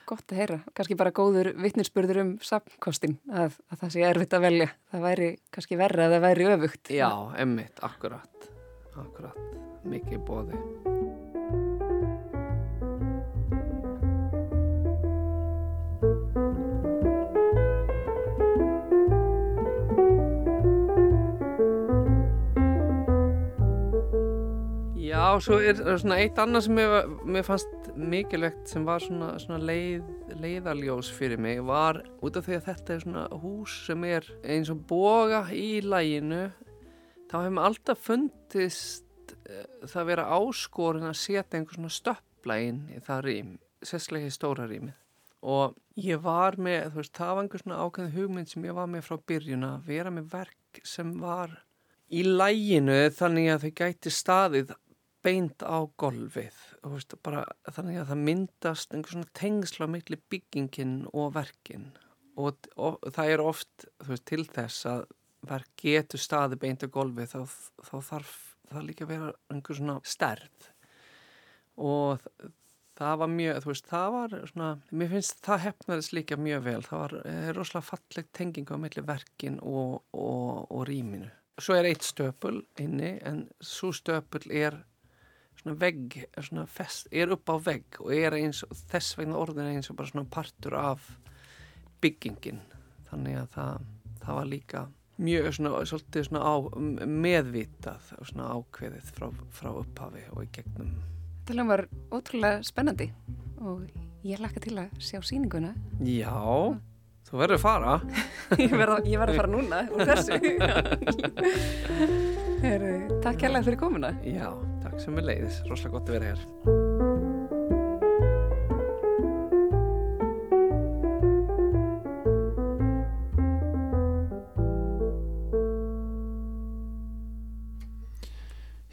gott að heyra. Kanski bara góður vittninsspurður um samkostin að, að það sé erfitt að velja. Það væri kannski verra að það væri öfugt. Já, emmitt, akkurat. Akkurat. Mikið bóði. Já, svo er svona eitt annað sem mér, mér fannst mikilvægt sem var svona, svona leið, leiðarljós fyrir mig var út af því að þetta er svona hús sem er eins og boga í læginu þá hefum alltaf fundist uh, það vera áskorin að setja einhver svona stöpplægin í það rým, sérslega í stóra rýmið. Og ég var með, þú veist, það var einhver svona ákveðin hugmynd sem ég var með frá byrjun að vera með verk sem var í læginu þannig að þau gæti staðið beint á golfið veist, bara, þannig að það myndast einhvers tengsla millir byggingin og verkin. Og, og það er oft veist, til þess að verk getur staði beint á golfið þá, þá þarf það líka að vera einhvers svona stærð. Og það var mjög, þú veist, það var svona, mér finnst það hefnaðist líka mjög vel, það var rosalega fallegt tenging á millir verkin og, og, og rýminu. Svo er eitt stöpul inni en svo stöpul er svona vegg er, svona fest, er upp á vegg og er eins og þess vegna orðin er eins og bara svona partur af byggingin. Þannig að það, það var líka mjög svona, svolítið svona á, meðvitað og svona ákveðið frá, frá upphafi og í gegnum. Þetta var ótrúlega spennandi og ég lakka til að sjá síninguna Já, þú verður að fara. Ég verður að fara núna úr þessu Takk kærlega fyrir komuna Já Takk sem er leiðis, rosalega gott að vera hér.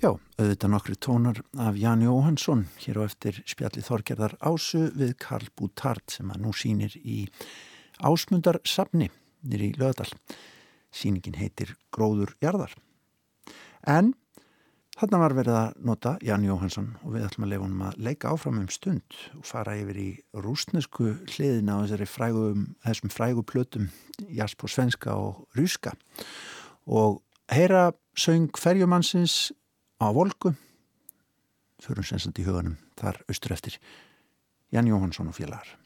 Já, auðvitað nokkru tónar af Ján Jóhansson hér á eftir spjalli Þorgerðar Ásu við Karl Bútart sem að nú sínir í Ásmundarsafni nýri í Löðal. Sýningin heitir Gróður Jarðar. En Þarna var verið að nota Ján Jóhansson og við ætlum að lefa honum að leika áfram um stund og fara yfir í rúsnesku hliðina á þessum frægu plötum jasp og svenska og rúska. Og heyra söng ferjumannsins á volku fyrir sensandi í huganum þar austur eftir. Ján Jóhansson og félagar.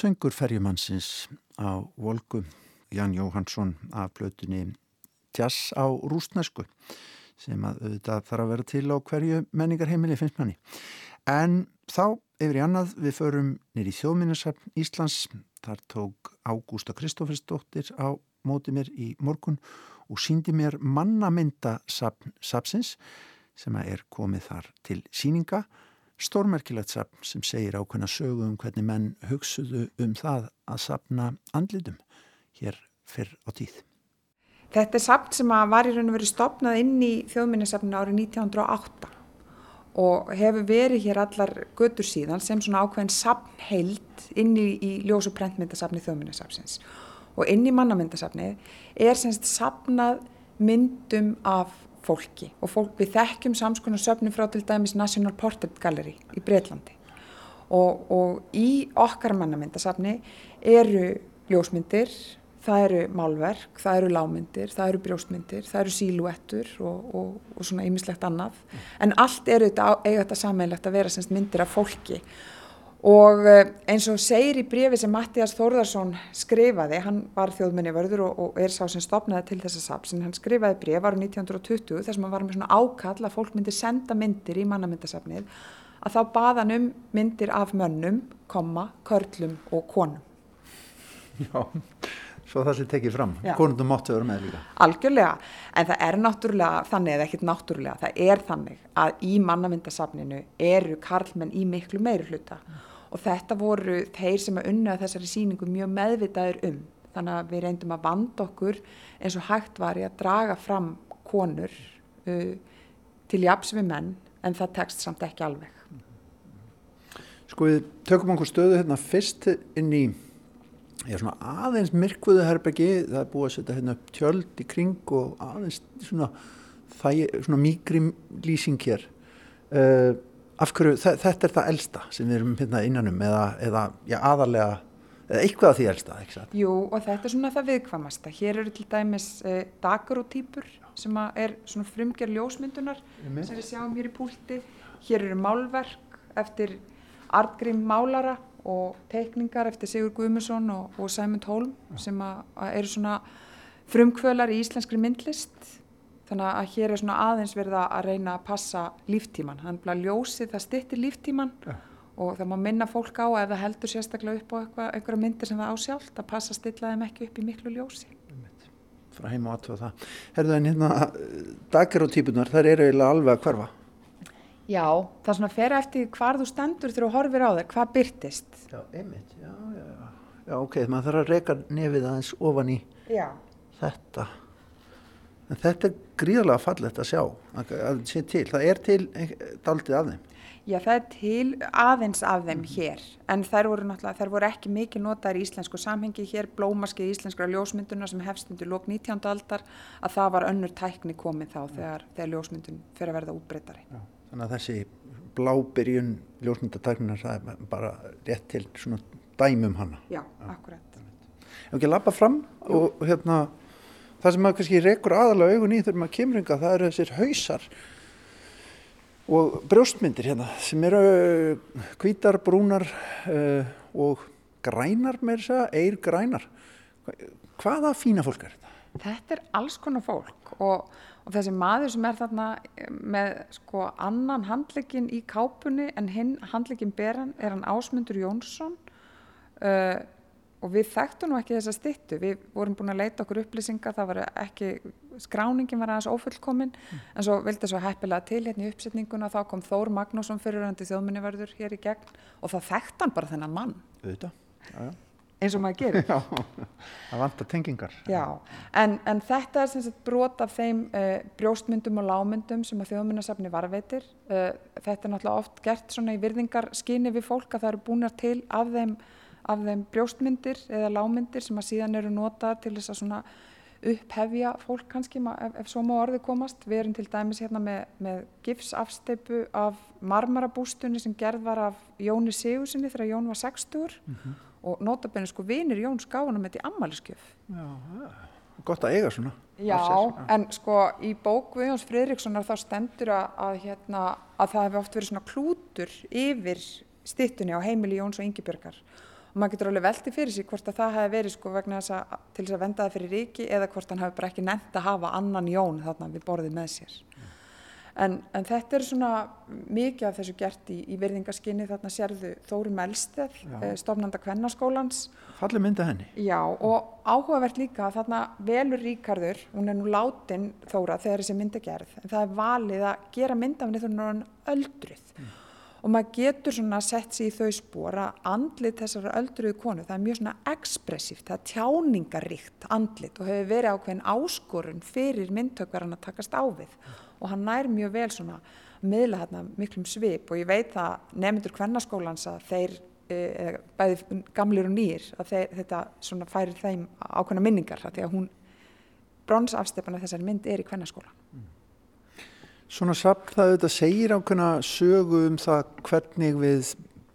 Söngur ferjumannsins á Volgu, Jan Jóhansson af blötunni Tjass á rúsnesku sem að auðvitað þarf að vera til á hverju menningarheimili finnst manni. En þá yfir í annað við förum nýri þjóðminnarsafn Íslands. Þar tók Ágústa Kristófersdóttir á móti mér í morgun og síndi mér mannamyndasafnsins sem er komið þar til síninga. Stórmerkilegt safn sem segir ákveðna sögu um hvernig menn hugsuðu um það að safna andlitum hér fyrr á tíð. Þetta er safn sem var í raun og verið stopnað inn í þjóðminnisafninu árið 1908 og hefur verið hér allar götur síðan sem svona ákveðin safnheild inn í, í ljós- og prentmyndasafni þjóðminnisafnsins. Og inn í mannamyndasafni er semst safnað myndum af fólki. Og fólk við þekkjum samskonar söfnum frá til dæmis National Portrait Gallery í Breitlandi og, og í okkar mannamyndasafni eru ljósmyndir, það eru málverk, það eru lámyndir, það eru brjóstmyndir, það eru síluettur og, og, og svona ýmislegt annað. En allt eru þetta eiga þetta sammeilegt að vera semst myndir af fólki. og eh, eins og segir í brefi sem Mattias Þórðarsson skrifaði, hann var þjóðmenni vörður og, og er sá sem stopnaði til þessa saps en hann skrifaði bref árið 1920 þar sem hann var með svona ákall að fólk myndi senda myndir í mannamyndasafnið að þá baðan um myndir af mönnum, komma, körlum og konum. Já, svo það sem tekið fram. Já. Konundum máttu vera með líka. Algjörlega, en það er náttúrulega þannig eða ekkert náttúrulega, það er þannig að í mannamyndasafninu eru karlmenn í miklu meiri hluta og þetta voru þeir sem að unna þessari síningu mjög meðvitaður um þannig að við reyndum að vanda okkur eins og hægt var í að draga fram konur uh, til japs við menn en það tekst samt ekki alveg. Sko við tökum okkur stöðu hérna fyrst inn í já, aðeins myrkvuðu herbergi, það er búið að setja hérna upp tjöld í kring og aðeins svona, svona mýgri lýsing hér. Uh, af hverju, þe- þetta er það elsta sem við erum hérna innanum eða, eða já, aðarlega, eða eitthvað af því elsta? Jú, og þetta er svona það viðkvamasta. Hér eru til dæmis uh, dagarótýpur sem er svona frumgerð ljósmyndunar sem við sjáum hér í púlti. Hér eru málverk eftir Artgrím Málara og teikningar eftir Sigur Guðmusson og, og Sæmund Holm sem að, að eru svona frumkvölar í íslenskri myndlist. Þannig að hér er svona aðeins verið að reyna að passa líftíman. Þannig að ljósið það styttir líftíman Ja. og það má minna fólk á ef það heldur sérstaklega upp á einhverja myndir sem það á sjálft að passa að stilla þeim ekki upp í miklu ljósi. Frá heim og aðtöða það. Herðu en hérna, dagarótýpunar, þær eru eiginlega alveg að hverfa. Já, það svona fer eftir hvar þú stendur þegar þú horfir á þér, hvað byrtist. Já, einmitt, já, já, já. Já, ok, maður þarf að reyka nefið aðeins ofan í Já. þetta. En þetta er gríðarlega fallegt að sjá, að, að sé til. Það er til daldið af þeim. Já, það er til aðeins af þeim hér, en þær voru náttúrulega, þær voru ekki mikið notaðar í íslensku samhengi hér, blómaskið íslenskra ljósmynduna sem hefst undir lók 19. aldar, að það var önnur tækni komið þá þegar, þegar ljósmyndun fyrir að verða útbreytari. Já. Þannig að þessi blábyrjun ljósmyndatakninar, það er bara rétt til svona dæmum hana. Já, akkurat. Ef ekki lappa fram og hérna, það sem maður kannski rekur aðalega augun í þegar maður kemur yngar, það eru þessir hausar og brjóstmyndir hérna sem eru hvítar, brúnar uh, og grænar með þess að, eir grænar. Hvaða fína fólk er þetta? Þetta er alls konar fólk og, og þessi maður sem er þarna með sko annan handlegin í kápunni en hinn handlegin beran er hann Ásmundur Jónsson uh, og við þekktum nú ekki þessa styttu, við vorum búin að leita okkur upplýsinga, það var ekki, skráningin var aðeins ófullkomin en svo vildi svo heppilega til hérna í uppsetninguna þá kom Þór Magnússon fyriröndi þjóðminniverður hér í gegn og þá þekkt hann bara þennan mann Auðvitað. Já, já. eins og maður gerir. Já, það vantar tengingar. En, en þetta er sem sagt brot af þeim uh, brjóstmyndum og lámyndum sem að þjóðmyndasafni varveitir. Uh, þetta er náttúrulega oft gert svona í virðingarskyni við fólk að það eru búinar til af þeim, af þeim brjóstmyndir eða lámyndir sem að síðan eru notaðar til þess að svona upphefja fólk kannski ma- ef, ef svo má orðið komast. Við erum til dæmis hérna með, með gifsafsteipu af marmarabústunni sem gerð var af Jóni Sigursinni þegar Jón var 60 og notabenni sko vinir Jóns gáðunum þetta í ammæliskjöf. Já. Gott að eiga svona. Já, sér. en sko í bók Guðjóns Friðrikssonar þá stendur að, að, hérna, að það hefur oft verið svona klútur yfir styttunni á heimili Jóns og Ingibjörgar og maður getur alveg velti fyrir sig hvort að það hefði verið sko vegna þess að til þess að venda það fyrir ríki eða hvort hann hefði bara ekki nefnt að hafa annan jón þarna við borðið með sér. En, en þetta er svona mikið af þessu gert í, í virðingaskinni þarna sérðu Þóri Melsteð, eh, stofnanda kvennarskólans. Falli mynda henni. Já og áhugavert líka þarna velur Ríkarður, hún er nú látin Þóra þegar þessi mynd er gerð, en það er valið að gera er hann öldruð. Og maður getur svona sett sér í þau spór að andlit þessara öldruðu konu, það er mjög svona ekspressíft, það er tjáningaríkt andlit og hefur verið ákveðin áskorun fyrir myndtökverðan að takast á við og hann nær mjög vel svona miðla hérna miklum svip og ég veit að nefndur kvennarskólans að þeir e, bæði gamlir og nýr að þeir, þetta svona færir þeim ákveðna minningar því að hún bronsafstefana þessari mynd er í kvennarskólan. Svona samt það auðvitað segir ákveðna sögu um það hvernig við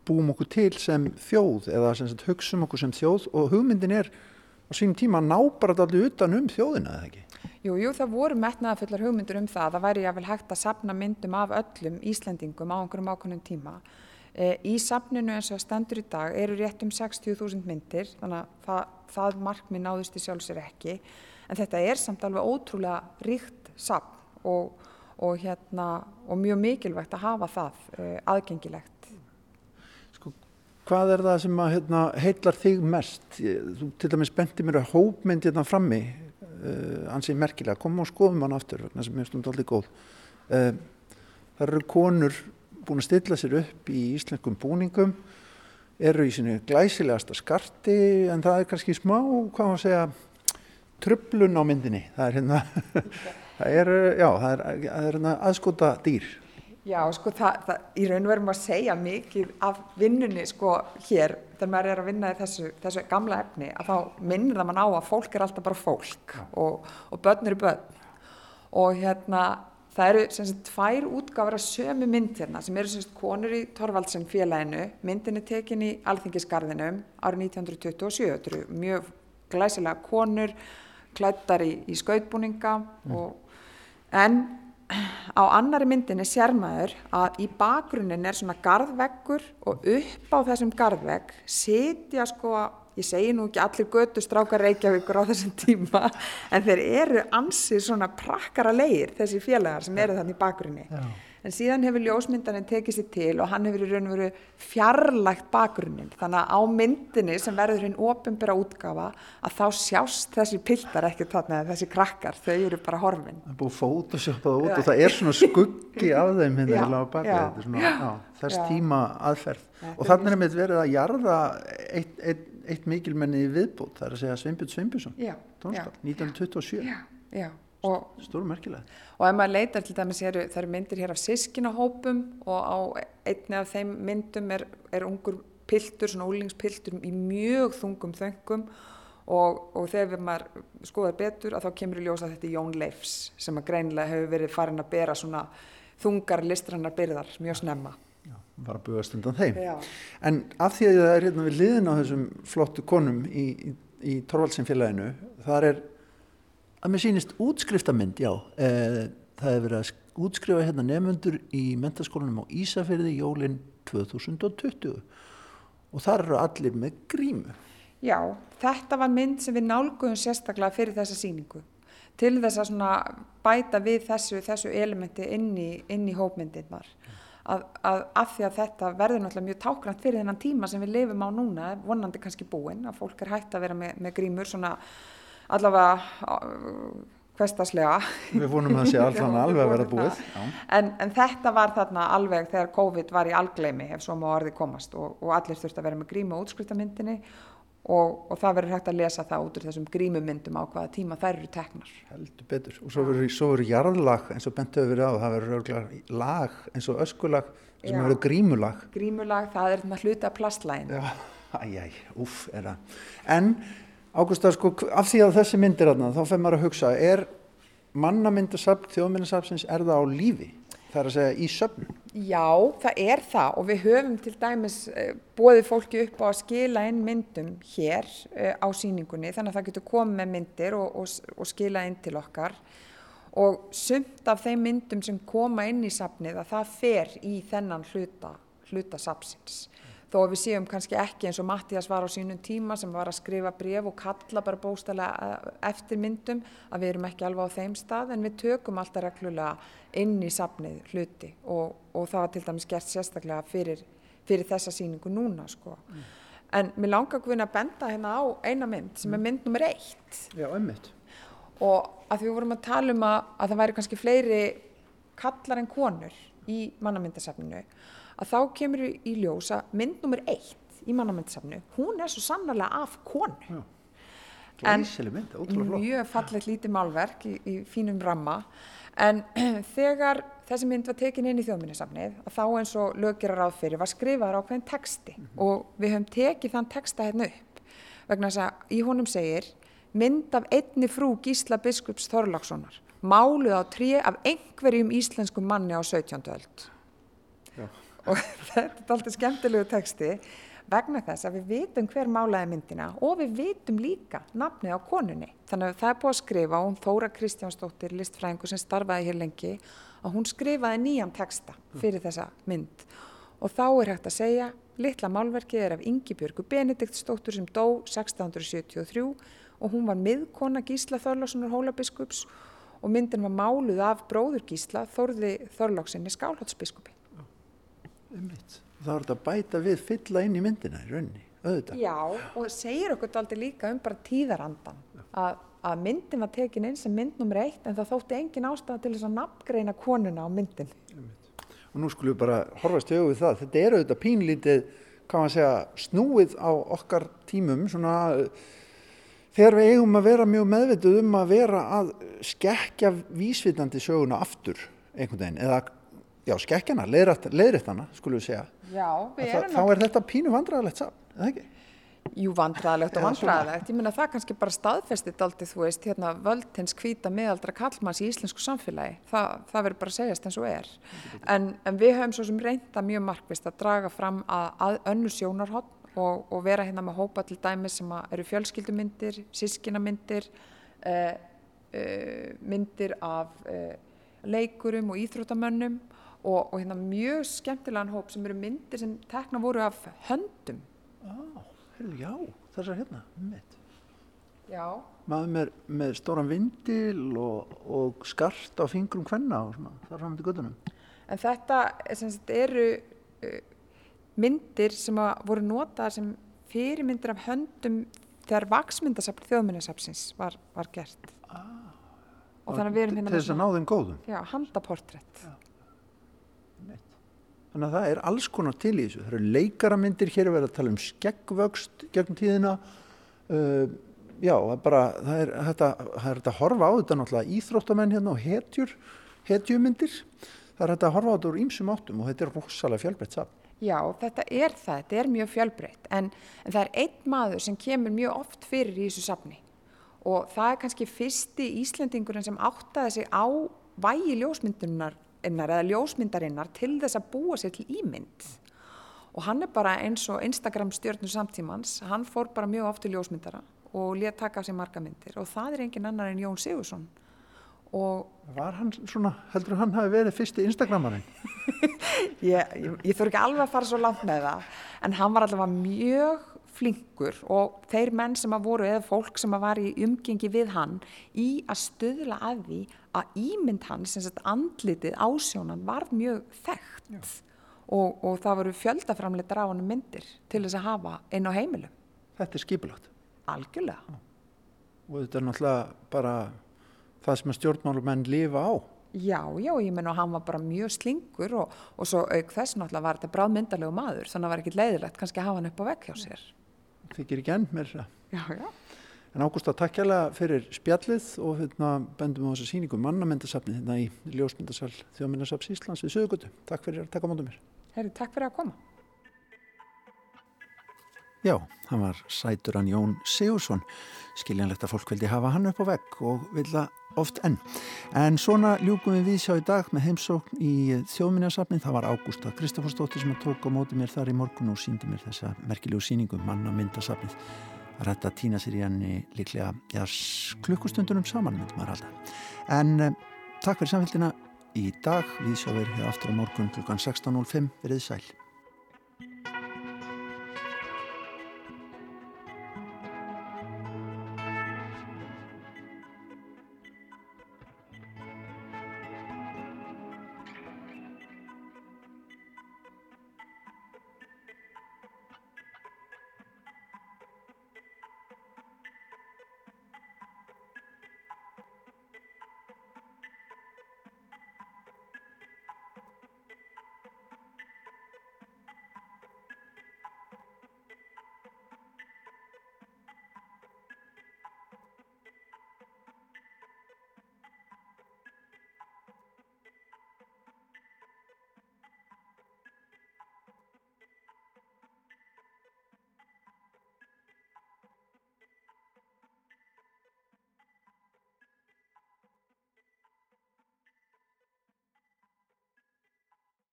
búum okkur til sem þjóð eða sem sagt, hugsum okkur sem þjóð og hugmyndin er á sínum tíma að ná bara allir utan um þjóðina eða ekki? Jú, jú, það voru metnaðafullar hugmyndur um það. Það væri jáfnvel hægt að sapna myndum af öllum Íslendingum á einhverjum ákveðnum tíma. E, í sapninu eins og stendur í dag eru rétt um 60.000 myndir, þannig að það, það markmið náðust í sjálfsir ekki. En þetta er samt alveg ótrúlega ríkt sapn og, og, hérna, og mjög mikilvægt að hafa það e, aðgengilegt. Sko, hvað er það sem að, hérna, heitlar þig mest? Þú til dæmis benti mér að hópmynd hérna frammi uh, ansið merkilega, komum og skoðum hann aftur vegna sem er stund aldrei góð uh, það eru konur búin að stilla sér upp í íslenskum búningum eru í sinu glæsilegasta skarti en það er kannski smá, hvað maður segja tröflun á myndinni það er hérna það er, já, það er, það er aðskota dýr Já, sko, það, það, í raun og verum að segja mikið af vinnunni, sko, hér, þegar maður er að vinna í þessu, þessu gamla efni, að þá minnir það mann á að fólk er alltaf bara fólk og, og börn eru börn. Og hérna, það eru sem sagt tvær útgáfur af sömu mynd hérna, sem eru sem sagt konur í Torvaldsen félaginu, myndin er tekin í Alþingisgarðinum árið 1927, þetta eru mjög glæsilega konur, klættar í, í skautbúninga mm. og, en á annari myndinni sér maður að í bakgrunin er svona gardveggur og upp á þessum gardvegg sitja sko, ég segi nú ekki allir götu strákar Reykjavíkur á þessum tíma en þeir eru ansið svona prakkara leir þessi félagar sem eru þannig í bakgrunni. Já en síðan hefur ljósmyndanin tekið sér til og hann hefur í raun og veru fjarlægt bakgrunnin þannig að á myndinni sem verður hinn ofinbæra útgafa að þá sjást þessi piltar ekki þarna þessi krakkar, þau eru bara horfin. Það er búið fótosjópað út já. og það er svona skuggi af þeim hérna já, baka, þetta er svona já, þess tíma aðferð. Og þannig er með verið að jarða eitt, eitt, eitt mikilmenni viðbútt, það er að segja Sveinbjörn Sveinbjörnsson tónskall, 1927 Stóru merkilega. Og ef maður leitar til dæmis, eru, það eru myndir hér af sískinahópum og á einni af þeim myndum er, er ungur piltur, svona úlingspiltur í mjög þungum þöngum og, og þegar maður skoðar betur að þá kemur í ljósa þetta Jón Leifs sem að greinilega hefur verið farin að bera svona þungar listrannar byrðar mjög snemma. Já, var að bugast undan þeim. Já. En af því að það er hérna við liðin á þessum flottu konum í, í, í Torvaldsinfélaginu, þar er að mér sýnist útskriftamynd, já. Eh, það hefur verið að útskrifa hérna nefnundur í mentaskólanum á Ísafyrði jólinn 2020 og þar eru allir með grímu. Já, þetta var mynd sem við nálguðum sérstaklega fyrir þessa síningu til þess að bæta við þessu, þessu elementi inn í, inn í hópmyndirnar. Að, að, að því að þetta verður náttúrulega mjög táknætt fyrir þennan tíma sem við lifum á núna vonandi kannski búin, að fólk er hægt að vera með, með grímur svona allavega hverstaslega. Við vonum að það sé allan alveg að vera búið. En, en þetta var þarna alveg þegar COVID var í algleimi ef svo má orði komast og, og allir þurfti að vera með grímu útskriftamyndinni og, og það verður hægt að lesa það út úr þessum grímumyndum á hvaða tíma þær eru teknar. Heldur betur og svo verður jarðlag eins og bentuðu verið á það verður lag eins og öskulag sem verður grímulag. Grímulag, það er hluta plastlægin. Já, æjæj, uff er það. En Ágústa, sko, af því að þessi myndir aðna, þá fenn maður að hugsa, er mannamyndasafn, þjóðmyndasafnsins, er það á lífi? Það er að segja í söfn? Já, það er það og við höfum til dæmis eh, bóðið fólki upp á að skila inn myndum hér eh, á síningunni þannig að það getur komið með myndir og, og, og skila inn til okkar og sumt af þeim myndum sem koma inn í safnið að það fer í þennan hluta, hluta safnsins. Þó að við séum kannski ekki eins og Mattias var á sínum tíma sem var að skrifa bref og kalla bara bóstælega eftir myndum að við erum ekki alveg á þeim stað en við tökum alltaf reglulega inn í safnið hluti og, og það var til dæmis gert sérstaklega fyrir, fyrir þessa síningu núna sko. Mm. En mér langar að að benda hérna á eina mynd sem er mynd nummer eitt. Já, einmitt. Og að því við vorum að tala um að, að það væri kannski fleiri kallar en konur í mannamyndasafninu að þá kemur í ljós að mynd nummer eitt í mannamyndasafnu, hún er svo sannlega af konu. Já. En mynd, mjög fallet lítið málverk í, í fínum ramma en þegar þessi mynd var tekin inn í þjóðminnesafnið að þá eins og löggerar áfyrir var skrifaður á hvern texti mm -hmm. og við höfum tekið þann texta hérna upp vegna þess að í honum segir mynd af einni frú Gísla Biskups Þorlákssonar máluð á trí af einhverjum íslenskum manni á 17. öld og þetta er alltaf skemmtilegu texti vegna þess að við vitum hver málaði myndina og við vitum líka nafnið á konunni. Þannig að það er búið að skrifa og hún Þóra Kristjánsdóttir, listfræðingu sem starfaði hér lengi, að hún skrifaði nýjan texta fyrir þessa mynd og þá er hægt að segja litla málverkið er af Ingi Björgu Benediktsdóttur sem dó 1673 og hún var miðkona Gísla Þorlákssonar Hólabiskups og myndin var máluð af bróður Gísla Þorði Þorláksinni Skálhótsbiskupi ummitt. Það er þetta að bæta við fylla inn í myndina í rauninni, auðvitað. Já, og segir okkur aldrei líka um bara tíðarandan að, að myndin var tekin inn sem mynd nummer eitt en það þótti engin ástæða til þess að nafngreina konuna á myndin. Ummitt. Og nú skulum við bara horfast í auðvið það. Þetta er auðvitað pínlítið, kann man segja, snúið á okkar tímum svona þegar við eigum að vera mjög meðvituð um að vera að skekja vísvitandi söguna aftur einhvern veginn eða já, skekkjana, leiðrættana, skulum við segja. Já, við erum Þá er þetta pínu vandræðalegt saman, eða ekki? Jú, vandræðalegt og vandræðalegt. Ég minna það kannski bara staðfestið aldrei, þú veist, hérna völdins hvita miðaldra kallmanns í íslensku samfélagi. Það, það verður bara segjast eins og er. En, en við höfum svo sem reynda mjög markvist að draga fram að, að önnu sjónarhótt og, og vera hérna með hópa til dæmi sem eru fjölskyldumyndir, sískinamyndir, uh, uh, myndir af uh, leikurum og íþróttamönnum og, og hérna mjög skemmtilegan hóp sem eru myndir sem tekna voru af höndum. Ah, Já, þessar hérna mitt. Já. Maður með, með stóran vindil og, og skart á fingrum hvenna og svona, þar fram til gödunum En þetta sagt, eru uh, myndir sem voru notaðar sem fyrirmyndir af höndum þegar vaksmyndasafn þjóðmyndasafnsins var, var gert. Ah, og þannig að við erum hérna þess að ná þeim góðum. Já, handaportrætt Já þannig að það er alls konar til í þessu. Það eru leikaramindir, hér er verið að tala um skeggvöxt gegnum tíðina. Uh, já, það er bara það er þetta að horfa á þetta náttúrulega íþróttamenn hérna og hetjur hetjumyndir, það er þetta að horfa á þetta úr ímsum áttum og þetta er rosalega fjálbreytt saman. Já, þetta er það, þetta er mjög fjálbreytt en, en það er einn maður sem kemur mjög oft fyrir í þessu safni. Og það er kannski fyrsti Íslandingurinn sem áttaði sig á vægi ljósmyndunar eða ljósmyndarinnar til þess að búa sér til ímynd. Og hann er bara eins og Instagram stjórnur samtímans, hann fór bara mjög oft til ljósmyndara og létt taka sér marga myndir. Og það er engin annar en Jón Sigursson og Var hann svona, heldur hann hafi verið fyrsti Instagramarinn? ég, ég, ég þurfi ekki alveg að fara svo langt með það en hann var allavega mjög flinkur og þeir menn sem að voru eða fólk sem að var í umgengi við hann í að stöðla að því að ímynd hans, sem sagt andlitið ásjónan var mjög þekkt og, og það voru fjöldaframleitar á hann myndir til þess að hafa einn á heimilum. Þetta er skipilagt. Algjörlega. Já. Og þetta er náttúrulega bara það sem að stjórnmálumenn lifa á. Já, já, ég menn og hann var bara mjög slingur og, og svo auk þess náttúrulega var þetta bráðmyndalegu maður þannig að það var ekkit leiðilegt kannski að hafa hann upp á vekk hjá sér þykir ekki enn með þessa. Já, já. En Ágústa, takk hjálpa fyrir spjallið og hérna bendum við á þessa síningu mannamyndasafni hérna í Ljósmyndasal Þjóðmyndasafs Íslands við Suðugutu. Takk fyrir að taka móta mér. Herri, takk fyrir að koma. Já, hann var sæturan Jón Sigursson. Skiljanlegt að fólk vildi hafa hann upp á vegg og vilja oft enn. En svona ljúkum við við sjá í dag með heimsókn í þjóðminnarsafnin. Það var Ágústa Kristoffersdóttir sem tók á móti mér þar í morgun og síndi mér þessa merkilegu síningu manna Það rætti að týna sér í henni líklega ja, klukkustundunum saman myndum maður alltaf. En eh, takk fyrir samfélgina í dag. Við sjáum við aftur á morgun klukkan 16.05. Verðið sæl.